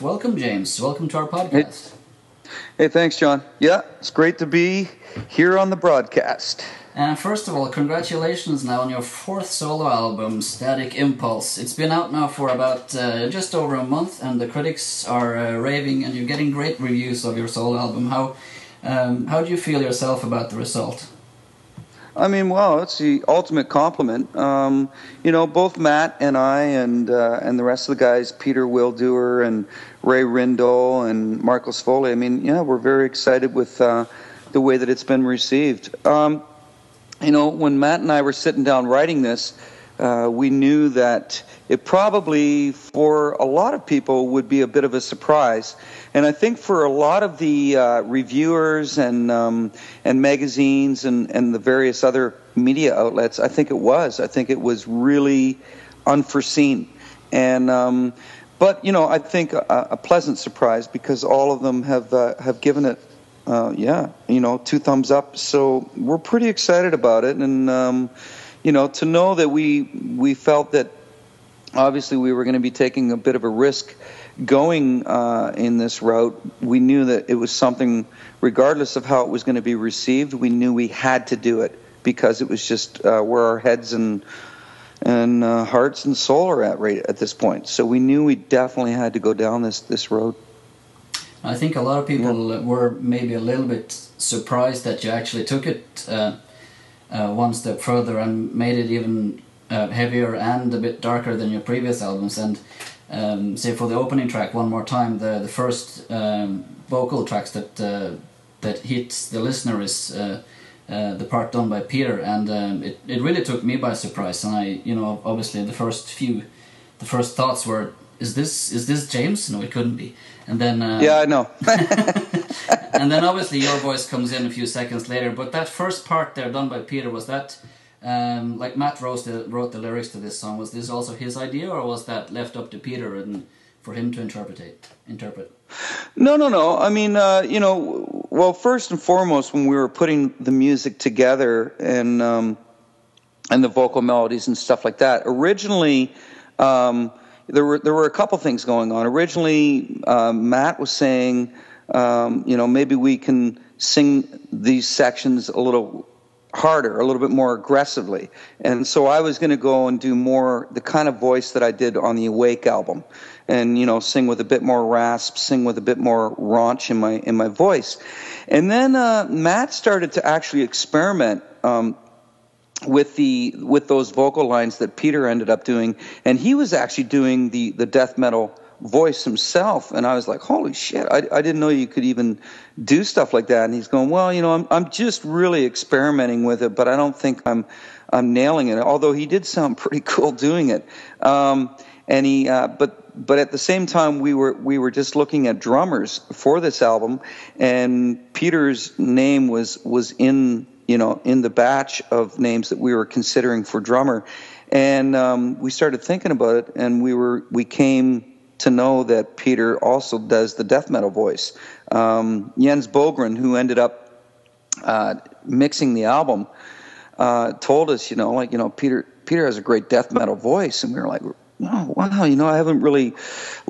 Welcome, James. Welcome to our podcast. Hey, thanks, John. Yeah, it's great to be here on the broadcast. And first of all, congratulations now on your fourth solo album, Static Impulse. It's been out now for about uh, just over a month, and the critics are uh, raving, and you're getting great reviews of your solo album. How um, how do you feel yourself about the result? I mean, well, it's the ultimate compliment. Um, you know, both Matt and I, and uh, and the rest of the guys, Peter Wildoer and Ray Riendeau and Marco Sfogli. I mean, yeah, we're very excited with uh, the way that it's been received. Um, you know, when Matt and I were sitting down writing this, uh, we knew that it probably, for a lot of people, would be a bit of a surprise. And I think for a lot of the uh, reviewers and um, and magazines and, and the various other media outlets, I think it was. I think it was really unforeseen. And um, but you know, I think a, a, pleasant surprise because all of them have uh, have given it uh, yeah, you know, two thumbs up. So we're pretty excited about it, and um, you know, to know that we we felt that obviously we were going to be taking a bit of a risk going uh, in this route. We knew that it was something, regardless of how it was going to be received, we knew we had to do it because it was just uh, where our heads and and uh, hearts and soul are at right at this point. So we knew we definitely had to go down this this road. I think a lot of people yeah. were maybe a little bit surprised that you actually took it uh, uh, one step further and made it even uh, heavier and a bit darker than your previous albums. And um, say for the opening track, one more time, the the first um, vocal tracks that uh, that hits the listener is. Uh, uh, the part done by Peter, and um, it, it really took me by surprise. And I, you know, obviously the first few, the first thoughts were, "Is this is this James?" No, it couldn't be and then uh, yeah, I know. and then obviously your voice comes in a few seconds later. But that first part there, done by Peter, was that um, like Matt wrote the, wrote the lyrics to this song? Was this also his idea, or was that left up to Peter and for him to interpret? Interpret. No, no, no. I mean, uh, you know, well, first and foremost, when we were putting the music together and um, and the vocal melodies and stuff like that, originally. Um, there were there were a couple things going on. Originally, um, Matt was saying, um, you know, maybe we can sing these sections a little harder, a little bit more aggressively. And so I was going to go and do more the kind of voice that I did on the Awake album, and you know, sing with a bit more rasp, sing with a bit more raunch in my in my voice. And then uh, Matt started to actually experiment. Um, with the with those vocal lines that Peter ended up doing, and he was actually doing the the death metal voice himself, and I was like, "Holy shit! I, I didn't know you could even do stuff like that." And he's going, "Well, you know, I'm I'm just really experimenting with it, but I don't think I'm I'm nailing it." Although he did sound pretty cool doing it, um, and he uh, but but at the same time we were we were just looking at drummers for this album, and Peter's name was was in you know, in the batch of names that we were considering for drummer. And um, we started thinking about it, and we were we came to know that Peter also does the death metal voice. Um, Jens Bogren, who ended up uh, mixing the album, uh, told us, you know, like you know, Peter Peter has a great death metal voice, and we were like, oh, wow, you know, I haven't really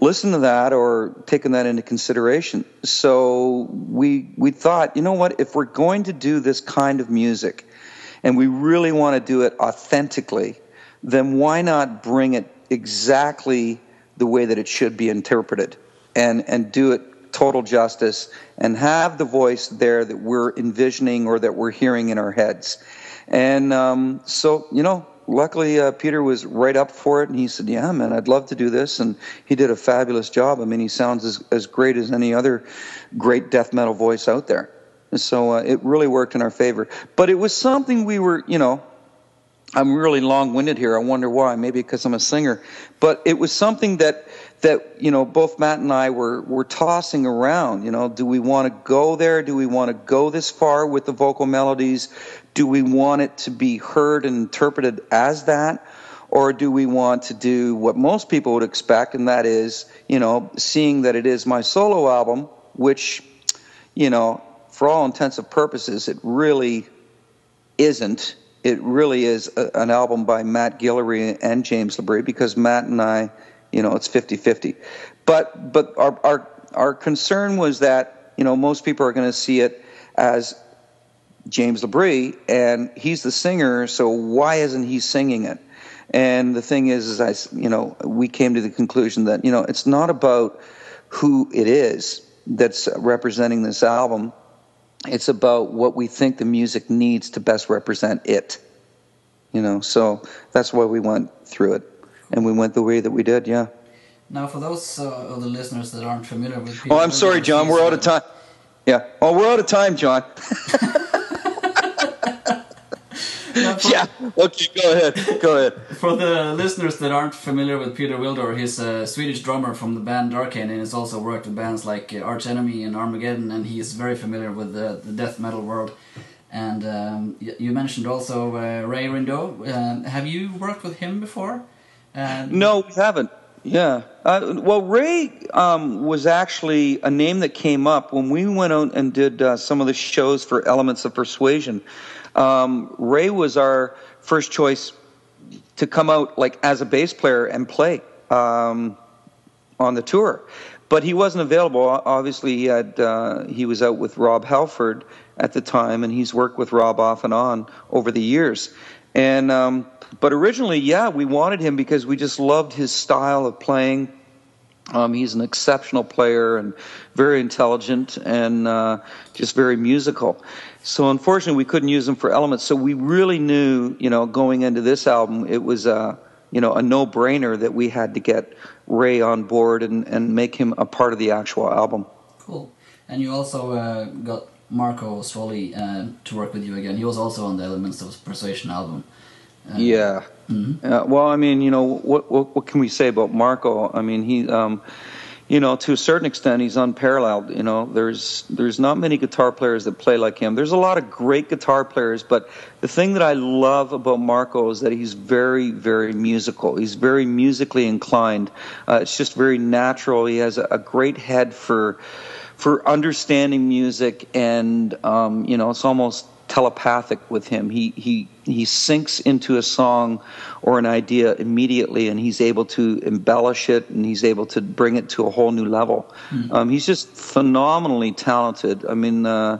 listened to that or taken that into consideration. So we we thought, you know what, if we're going to do this kind of music and we really want to do it authentically, then why not bring it exactly the way that it should be interpreted and and do it total justice and have the voice there that we're envisioning or that we're hearing in our heads. And um, so, you know, luckily uh, Peter was right up for it, and he said, "Yeah, man, I'd love to do this." And he did a fabulous job. I mean, he sounds as as great as any other great death metal voice out there. And so uh, it really worked in our favor. But it was something we were, you know. I'm really long-winded here. I wonder why. Maybe because I'm a singer. But it was something that that you know both Matt and I were were tossing around. You know, do we want to go there? Do we want to go this far with the vocal melodies? Do we want it to be heard and interpreted as that? Or do we want to do what most people would expect, and that is, you know, seeing that it is my solo album, which, you know, for all intensive purposes, it really isn't. It really is a, an album by Matt Guillory and James LaBrie because Matt and I, you know, it's 50 50. but but our our our concern was that you know most people are going to see it as James LaBrie, and he's the singer, so why isn't he singing it? And the thing is, is I, you know, we came to the conclusion that you know it's not about who it is that's representing this album. It's about what we think the music needs to best represent it. You know, so that's why we went through it, and we went the way that we did. Yeah. Now, for those uh, of the listeners that aren't familiar with, Peter oh, I'm sorry, John. We're out of time. Yeah. Oh, we're out of time, John. yeah. Okay, go ahead. Go ahead. For the listeners that aren't familiar with Peter Wildoer, he's a Swedish drummer from the band Darkane and he's also worked with bands like uh, Arch Enemy and Armageddon, and he is very familiar with the, the death metal world. And um, you mentioned also uh, Ray Riendeau. Uh, have you worked with him before? no, we haven't. Yeah. Uh, well, Ray um, was actually a name that came up when we went out and did uh, some of the shows for Elements of Persuasion. Um, Ray was our first choice to come out like as a bass player and play um, on the tour, but he wasn't available. Obviously, he had uh, he was out with Rob Halford at the time, and he's worked with Rob off and on over the years. And um, but originally, yeah, we wanted him because we just loved his style of playing. Um, he's an exceptional player and very intelligent and uh, just very musical. So unfortunately, we couldn't use him for elements. So we really knew, you know, going into this album, it was a, you know, a no-brainer that we had to get Ray on board and, and make him a part of the actual album. Cool. And you also uh, got Marco Sfogli uh, to work with you again. He was also on the Elements of Persuasion album. Yeah. Mm-hmm. Uh, well, I mean, you know, what, what, what can we say about Marco? I mean, he, um, you know, to a certain extent, he's unparalleled. You know, there's there's not many guitar players that play like him. There's a lot of great guitar players, but the thing that I love about Marco is that he's very, very musical. He's very musically inclined. Uh, it's just very natural. He has a, a great head for for understanding music, and um, you know, it's almost telepathic with him. He he he sinks into a song or an idea immediately, and he's able to embellish it, and he's able to bring it to a whole new level. Mm-hmm. Um, he's just phenomenally talented. I mean, uh,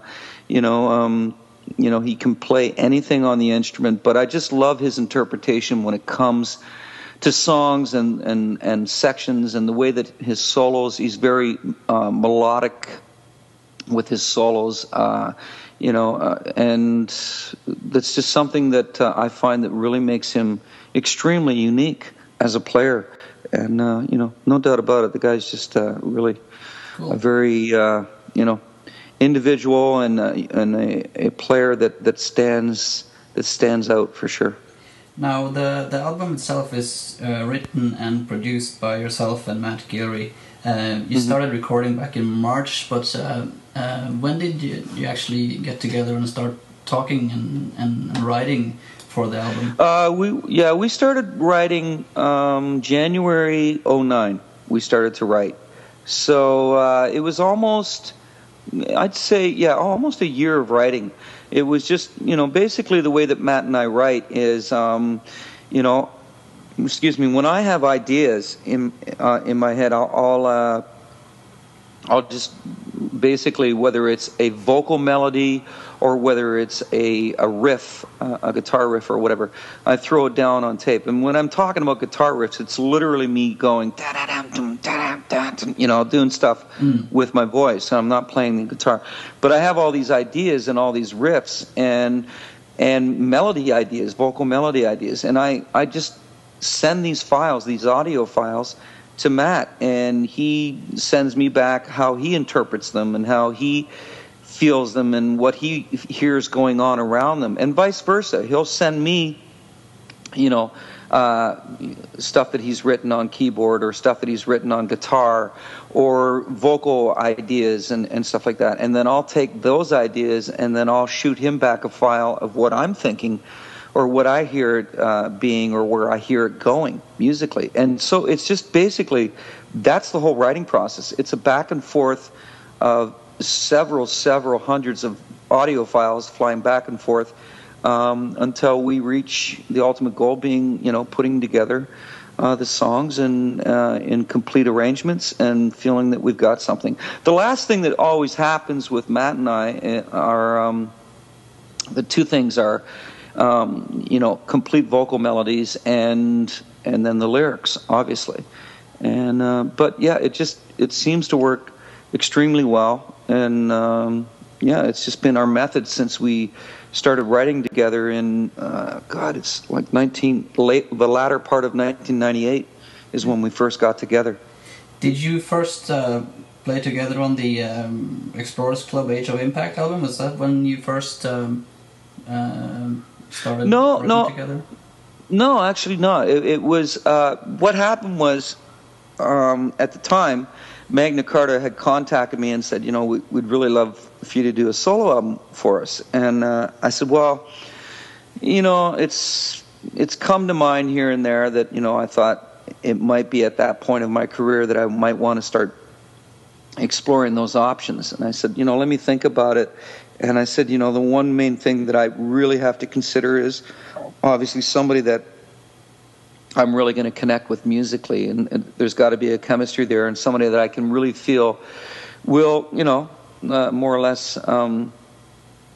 you know. Um, you know he can play anything on the instrument, but I just love his interpretation when it comes to songs and, and, and sections and the way that his solos. He's very uh, melodic with his solos. Uh, you know, uh, and that's just something that uh, I find that really makes him extremely unique as a player. And uh, you know, no doubt about it, the guy's just uh, really cool. a very uh, you know individual and uh, and a, a player that that stands that stands out for sure. Now, the, the album itself is uh, written and produced by yourself and Matt. Uh, you mm -hmm. started recording back in March, but uh, when did you, you actually get together and start talking and, and, writing for the album? Uh, we yeah, we started writing um, January 09. We started to write, so uh, it was almost I'd say yeah, almost a year of writing it was just you know basically the way that Matt and I write is um, you know excuse me when I have ideas in uh, in my head I'll I'll, uh, I'll just basically whether it's a vocal melody or whether it's a, a riff, uh, a guitar riff or whatever, I throw it down on tape. And when I'm talking about guitar riffs, it's literally me going, you know, doing stuff mm. with my voice. I'm not playing the guitar. But I have all these ideas and all these riffs and and melody ideas, vocal melody ideas. And I, I just send these files, these audio files, to Matt, and he sends me back how he interprets them and how he feels them and what he hears going on around them, and vice versa. He'll send me, you know, uh, stuff that he's written on keyboard or stuff that he's written on guitar or vocal ideas and, and stuff like that. And then I'll take those ideas and then I'll shoot him back a file of what I'm thinking or what I hear it uh, being or where I hear it going musically. And so it's just basically that's the whole writing process. It's a back and forth of several, several hundreds of audio files flying back and forth um, until we reach the ultimate goal being, you know, putting together uh, the songs and uh, in complete arrangements and feeling that we've got something. The last thing that always happens with Matt and I uh, are um, the two things are, um, you know, complete vocal melodies and and then the lyrics, obviously. And uh, but yeah, it just it seems to work extremely well, and um, yeah, it's just been our method since we started writing together in uh, God, it's like 19 late the latter part of 1998 is when we first got together. Did you first uh, play together on the um, Explorers Club Age of Impact album? Was that when you first um, uh, started no, no, together? No, actually not. It, it was uh, what happened was um, at the time. Magna Carta had contacted me and said, you know, we, would really love for you to do a solo album for us. And uh, I said, well, you know, it's it's come to mind here and there that you know I thought it might be at that point of my career that I might want to start exploring those options. And I said, you know, let me think about it. And I said, you know, the one main thing that I really have to consider is obviously somebody that I'm really going to connect with musically, and, and there's got to be a chemistry there, and somebody that I can really feel will, you know, uh, more or less um,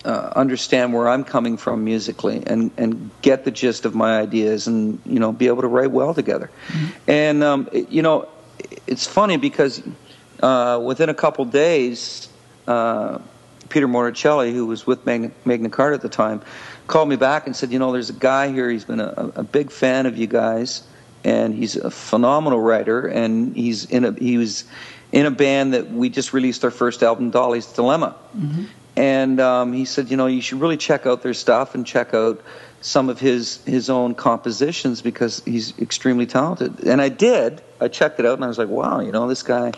uh, understand where I'm coming from musically, and and get the gist of my ideas, and you know, be able to write well together. Mm-hmm. And um, it, you know, it's funny because uh, within a couple days. Peter Morticelli, who was with Magna, Magna Carta at the time, called me back and said, you know, there's a guy here. He's been a, a big fan of you guys, and he's a phenomenal writer. And he's in a he was in a band that we just released our first album, Dali's Dilemma. Mm-hmm. And um, he said, you know, you should really check out their stuff and check out some of his his own compositions because he's extremely talented. And I did. I checked it out, and I was like, wow, you know, this guy.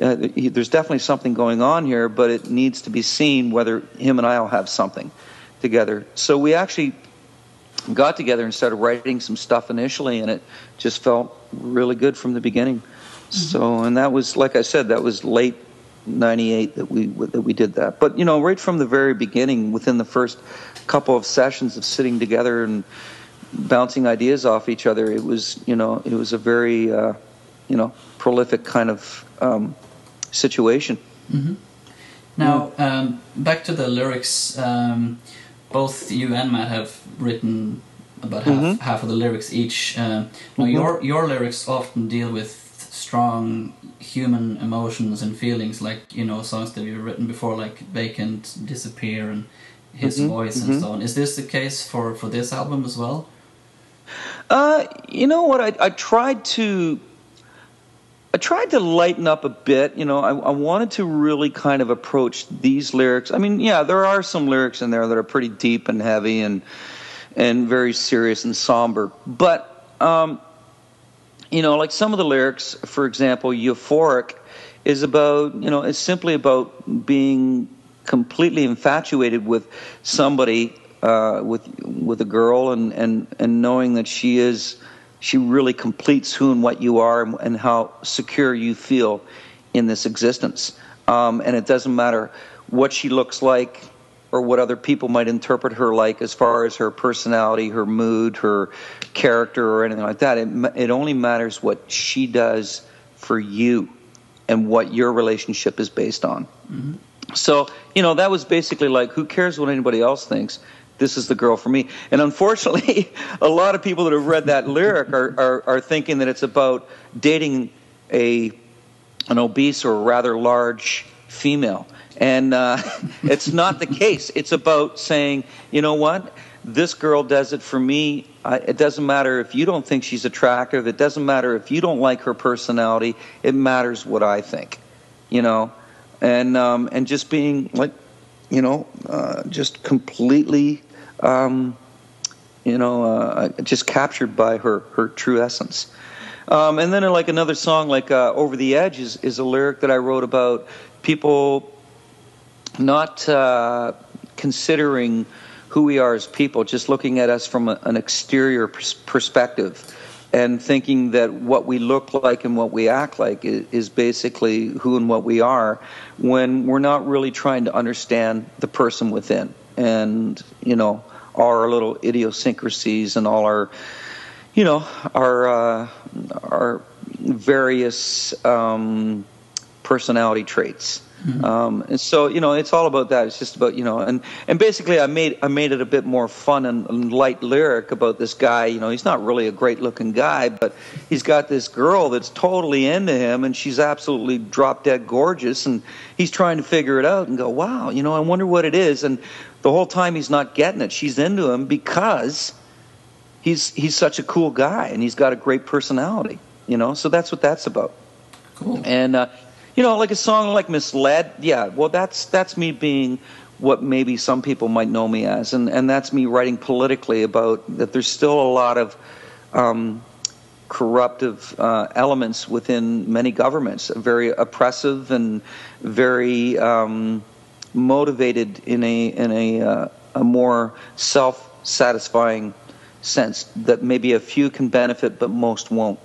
Uh, he, there's definitely something going on here, but it needs to be seen whether him and I'll have something together. So we actually got together and started writing some stuff initially, and it just felt really good from the beginning. Mm-hmm. So, and that was, like I said, that was late '98 that we that we did that. But you know, right from the very beginning, within the first couple of sessions of sitting together and bouncing ideas off each other, it was you know it was a very uh, you know prolific kind of um, situation. Mm-hmm. Now, um, back to the lyrics. Um, both you and Matt have written about half, mm-hmm. half of the lyrics each. Uh, now, mm-hmm. your your lyrics often deal with strong human emotions and feelings, like you know songs that you've written before, like "Vacant," "Disappear," and "His mm-hmm. Voice" and mm-hmm. so on. Is this the case for for this album as well? Uh, you know what? I I tried to I tried to lighten up a bit. You know, I, I, wanted to really kind of approach these lyrics. I mean, yeah, there are some lyrics in there that are pretty deep and heavy and and very serious and somber. But um, you know, like some of the lyrics, for example, "Euphoric," is about you know, it's simply about being completely infatuated with somebody, uh, with with a girl, and and and knowing that she is she really completes who and what you are and, and how secure you feel in this existence. Um, and it doesn't matter what she looks like or what other people might interpret her like as far as her personality, her mood, her character, or anything like that. It, it only matters what she does for you and what your relationship is based on. Mm-hmm. So, you know, that was basically like, who cares what anybody else thinks? This is the girl for me. And unfortunately, a lot of people that have read that lyric are, are, are thinking that it's about dating a an obese or rather large female. And uh, it's not the case. It's about saying, you know what? This girl does it for me. I, it doesn't matter if you don't think she's attractive. It doesn't matter if you don't like her personality. It matters what I think, you know. And um, and just being like, you know, uh, just completely um, you know, uh, just captured by her her true essence. Um, and then, like another song, like uh, "Over the Edge," is is a lyric that I wrote about people not uh, considering who we are as people, just looking at us from a, an exterior pers- perspective, and thinking that what we look like and what we act like is, is basically who and what we are, when we're not really trying to understand the person within. And you know, our little idiosyncrasies and all our you know, our uh, our various um, personality traits. Mm-hmm. Um, and so you know, it's all about that. It's just about you know, and and basically, I made I made it a bit more fun and, and light lyric about this guy. You know, he's not really a great looking guy, but he's got this girl that's totally into him, and she's absolutely drop dead gorgeous, and he's trying to figure it out and go, wow, you know, I wonder what it is, and the whole time he's not getting it. She's into him because he's he's such a cool guy, and he's got a great personality. You know, so that's what that's about. Cool. And uh, you know, like a song like Misled, yeah, well, that's that's me being what maybe some people might know me as, and and that's me writing politically about that. There's still a lot of um, corruptive uh, elements within many governments, very oppressive and very um, motivated in a in a uh, a more self satisfying sense that maybe a few can benefit, but most won't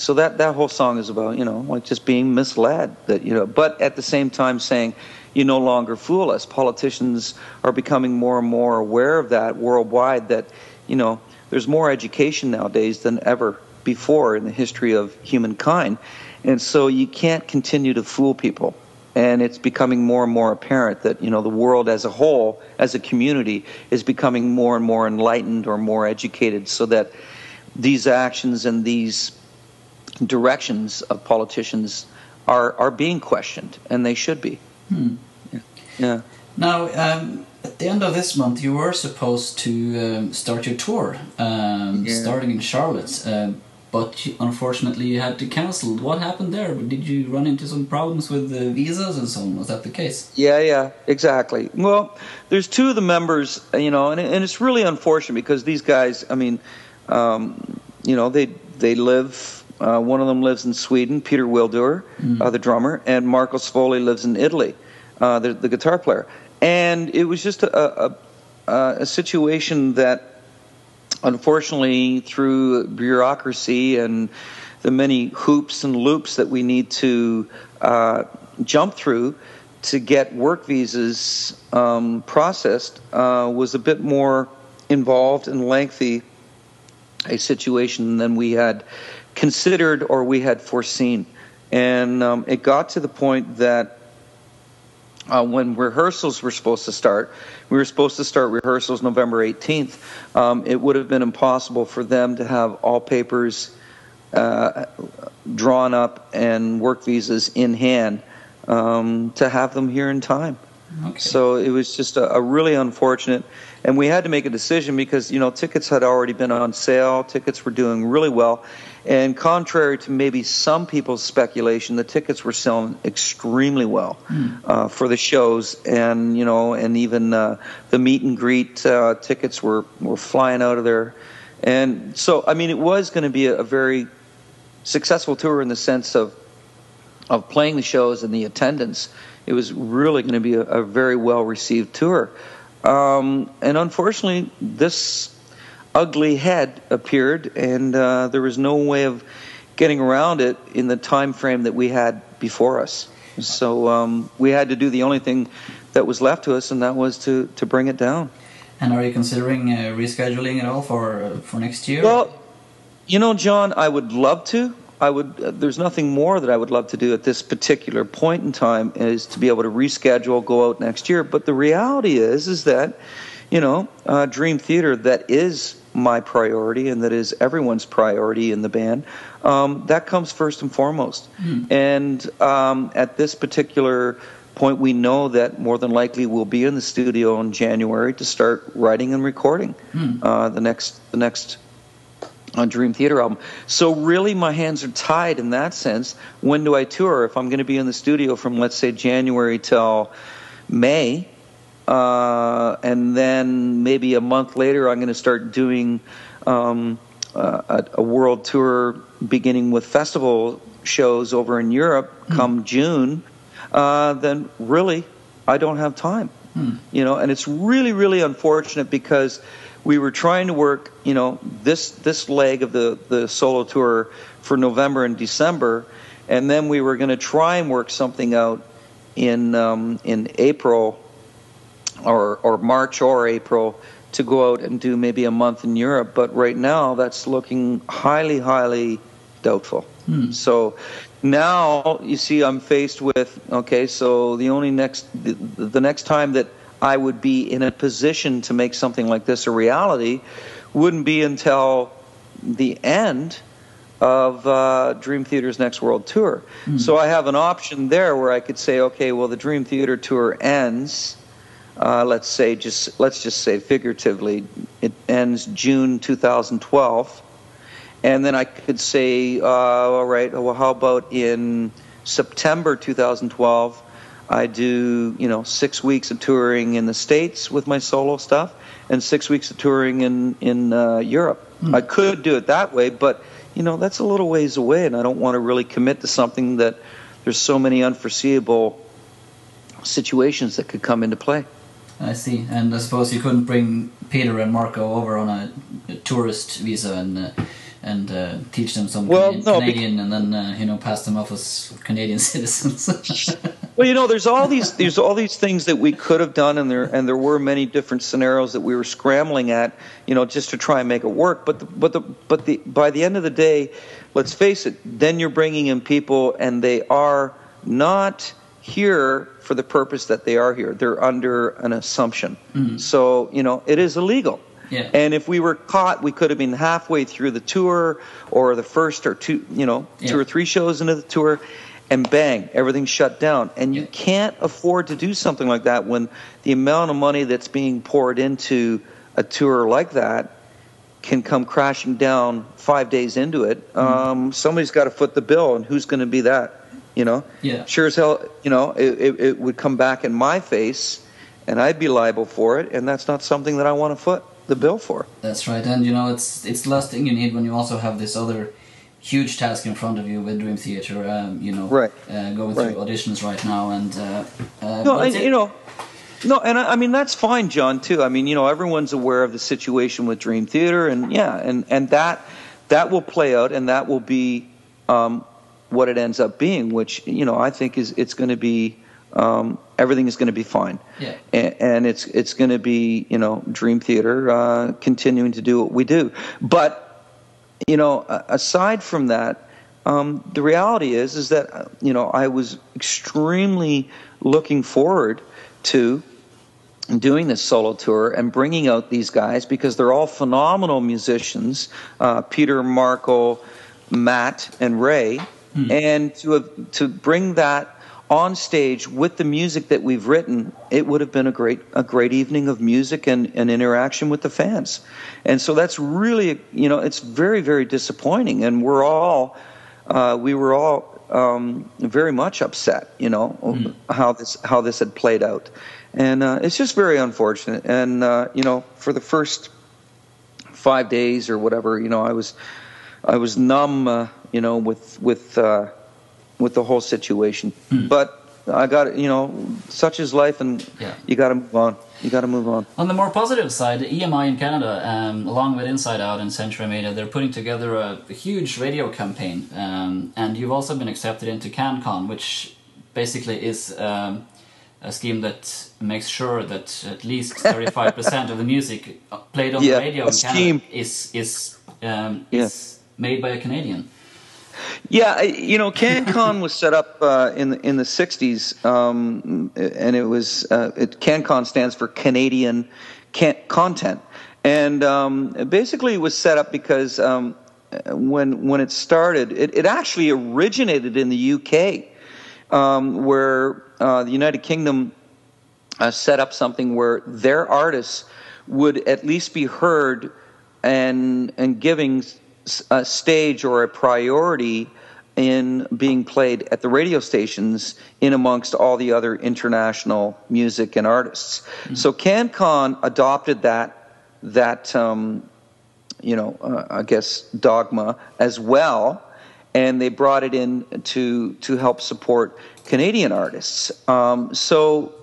so that that whole song is about you know like just being misled that you know but at the same time saying you no longer fool us. Politicians are becoming more and more aware of that worldwide that you know there's more education nowadays than ever before in the history of humankind. And so you can't continue to fool people. And it's becoming more and more apparent that you know the world as a whole as a community is becoming more and more enlightened or more educated so that these actions and these directions of politicians are are being questioned, and they should be. Hmm. Yeah. yeah. Now, um, at the end of this month, you were supposed to um, start your tour, um, yeah. starting in Charlotte, uh, but unfortunately you had to cancel. What happened there? Did you run into some problems with the visas and so on? Was that the case? Yeah, yeah, exactly. Well, there's two of the members, you know, and, and it's really unfortunate because these guys, I mean, um, you know, they they live uh, one of them lives in Sweden, Peter Wildoer, mm. uh, the drummer, and Marco Sfogli lives in Italy, uh, the, the, guitar player. And it was just a, a, a, situation that, unfortunately, through bureaucracy and the many hoops and loops that we need to uh, jump through to get work visas um, processed, uh, was a bit more involved and lengthy a situation than we had considered or we had foreseen. And um, it got to the point that uh, when rehearsals were supposed to start, we were supposed to start rehearsals November 18th. Um, it would have been impossible for them to have all papers uh, drawn up and work visas in hand um, to have them here in time. Okay. So it was just a, a, really unfortunate, and we had to make a decision because you know tickets had already been on sale. Tickets were doing really well, and contrary to maybe some people's speculation, the tickets were selling extremely well mm. uh, for the shows, and you know, and even uh, the meet and greet uh, tickets were were flying out of there. And so, I mean, it was going to be a, a very successful tour in the sense of of playing the shows and the attendance. It was really going to be a, a very well received tour. Um, and unfortunately, this ugly head appeared, and uh, there was no way of getting around it in the time frame that we had before us. So um, we had to do the only thing that was left to us, and that was to, to bring it down. And are you considering uh, rescheduling at all for uh, for next year? Well, you know, John, I would love to. I would. Uh, there's nothing more that I would love to do at this particular point in time is to be able to reschedule, go out next year. But the reality is, is that, you know, uh, Dream Theater that is my priority and that is everyone's priority in the band. Um, that comes first and foremost. Mm. And um, at this particular point, we know that more than likely we'll be in the studio in January to start writing and recording mm. uh, the next the next on Dream Theater album. So really, my hands are tied in that sense. When do I tour? If I'm going to be in the studio from let's say January till May, uh, and then maybe a month later, I'm going to start doing um, uh, a, a, world tour, beginning with festival shows over in Europe mm. come June. Uh, then really, I don't have time. Mm. You know, and it's really, really unfortunate because we were trying to work, you know, this this leg of the the solo tour for November and December, and then we were going to try and work something out in um, in April or or March or April to go out and do maybe a month in Europe. But right now, that's looking highly, highly doubtful. Hmm. So now you see, I'm faced with okay. So the only next the, the next time that I would be in a position to make something like this a reality wouldn't be until the end of uh, Dream Theater's next world tour. So I have an option there where I could say, okay, well, the Dream Theater tour ends. Uh, let's say just let's just say figuratively, it ends June 2012, and then I could say, uh, all right, well, how about in September 2012? I do, you know, six weeks of touring in the states with my solo stuff, and six weeks of touring in in uh, Europe. I could do it that way, but you know, that's a little ways away, and I don't want to really commit to something that there's so many unforeseeable situations that could come into play. I see. And I suppose you couldn't bring Peter and Marco over on a, a tourist visa and uh, and uh, teach them some Well, Canadian, no, Canadian and then uh, you know pass them off as Canadian citizens. Well, you know, there's all these there's all these things that we could have done, and there and there were many different scenarios that we were scrambling at, you know, just to try and make it work. But the, but the but the by the end of the day, let's face it, then you're bringing in people, and they are not here for the purpose that they are here. They're under an assumption. Mm-hmm. So you know, it is illegal. Yeah. And if we were caught, we could have been halfway through the tour, or the first or two, you know, two Yeah. or three shows into the tour, and bang, everything's shut down. And you can't afford to do something like that when the amount of money that's being poured into a tour like that can come crashing down five days into it. Mm-hmm. Um, somebody's got to foot the bill, and who's going to be that? You know, Yeah. sure as hell, you know, it, it, it would come back in my face, and I'd be liable for it, and that's not something that I want to foot the bill for. That's right, and you know it's it's the last thing you need when you also have this other huge task in front of you with Dream Theater. Um, you know, Right. uh, going Right. through auditions right now, and uh, uh, No, and it- you know, no, and I, I mean that's fine, John. Too. I mean, you know, everyone's aware of the situation with Dream Theater, and yeah, and and that that will play out, and that will be um, what it ends up being, which you know I think is it's going to be um, everything is going to be fine, Yeah. and, and it's it's going to be you know Dream Theater uh, continuing to do what we do, but you know, aside from that, um, the reality is is that uh, you know I was extremely looking forward to doing this solo tour and bringing out these guys because they're all phenomenal musicians, uh, Peter, Marco, Matt, and Ray, and to have, to bring that on stage with the music that we've written, it would have been a great a great evening of music and, and interaction with the fans. And so that's really you know it's very very disappointing, and we're all uh, we were all um, very much upset, you know, how this how this had played out, and uh, it's just very unfortunate. And uh, you know, for the first five days or whatever, you know, I was I was numb, uh, you know, with with uh, with the whole situation. But I got you know, such is life, and Yeah. you got to move on. You got to move on. On the more positive side, EMI in Canada, um, along with Inside Out and Century Media, they're putting together a, a huge radio campaign. Um, and you've also been accepted into CanCon, which basically is um, a scheme that makes sure that at least 35% of the music played on Yeah, the radio in Canada scheme. is, is, um, Yeah. is made by a Canadian. Yeah, you know, CanCon was set up uh, in the in the '60s, um, and it was uh, it, CanCon stands for Canadian can- Content, and um, basically it was set up because um, when when it started, it, it actually originated in the UK, um, where uh, the United Kingdom uh, set up something where their artists would at least be heard and and giving a stage or a priority in being played at the radio stations in amongst all the other international music and artists. So CanCon adopted that that um, you know uh, I guess dogma as well, and they brought it in to to help support Canadian artists. Um, so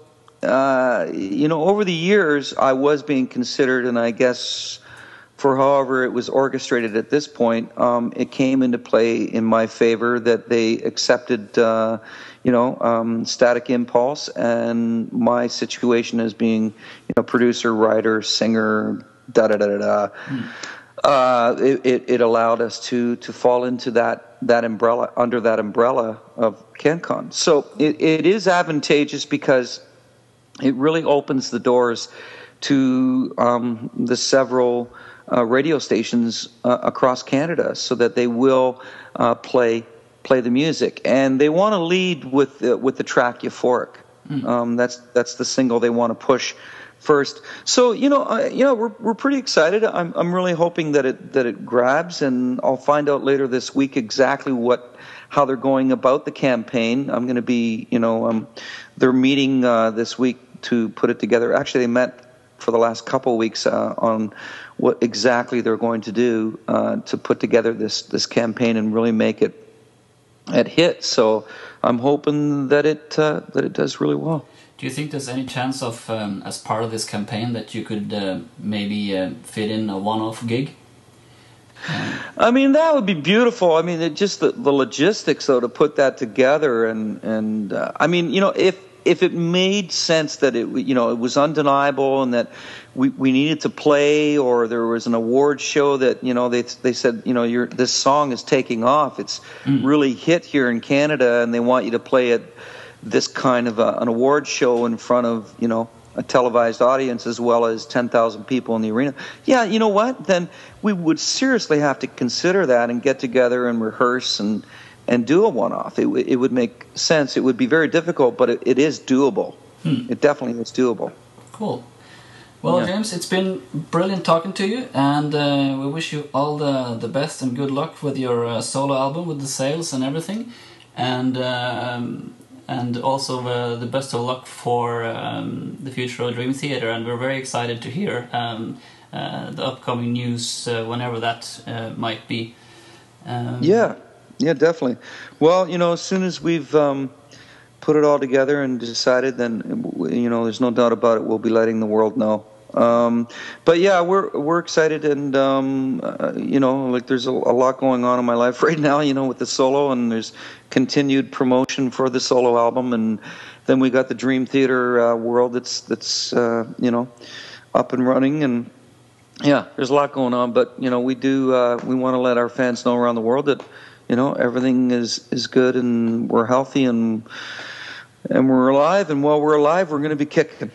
uh, you know over the years I was being considered, and I guess for however it was orchestrated at this point, um, it came into play in my favor that they accepted, uh, you know, um, Static Impulse and my situation as being, you know, producer, writer, singer, da da da da da. Mm. Uh, it, it, it, allowed us to to fall into that that umbrella under that umbrella of CanCon. So it, it is advantageous because it really opens the doors to um, the several uh, radio stations uh, across Canada, so that they will uh, play play the music, and they want to lead with the, with the track "Euphoric." Mm. Um, that's that's the single they want to push first. So you know, uh, you know, we're we're pretty excited. I'm I'm really hoping that it that it grabs, and I'll find out later this week exactly what how they're going about the campaign. I'm going to be, you know, um, they're meeting uh, this week to put it together. Actually, they met for the last couple of weeks uh, on what exactly they're going to do uh, to put together this this campaign and really make it at hit. So I'm hoping that it uh, that it does really well. Do you think there's any chance of, um, as part of this campaign, that you could uh, maybe uh, fit in a one-off gig? I mean, that would be beautiful. I mean, it, just the, the logistics, though, to put that together, and and uh, I mean, you know, if if it made sense that it you know it was undeniable and that we, we needed to play or there was an award show that you know they they said you know your this song is taking off it's mm. really hit here in Canada and they want you to play at this kind of a, an award show in front of you know a televised audience as well as 10,000 people in the arena. Yeah, you know what? Then we would seriously have to consider that and get together and rehearse and and do a one-off. It, it would make sense. It would be very difficult, but it, it is doable. Hmm. It definitely is doable. Cool. Well, yeah. James, it's been brilliant talking to you, and uh, we wish you all the the best and good luck with your uh, solo album, with the sales and everything, and um, and also uh, the best of luck for um, the future of Dream Theater. And we're very excited to hear um, uh, the upcoming news uh, whenever that uh, might be. Um, yeah, yeah, definitely. Well, you know, as soon as we've um, put it all together and decided, then you know, there's no doubt about it. We'll be letting the world know. Um, but yeah, we're we're excited, and um, uh, you know, like there's a, a, lot going on in my life right now. You know, with the solo, and there's continued promotion for the solo album, and then we got the Dream Theater uh, world that's that's uh, you know up and running, and yeah, there's a lot going on. But you know, we do uh, we want to let our fans know around the world that you know everything is is good and we're healthy and and we're alive. And while we're alive we're going to be kicking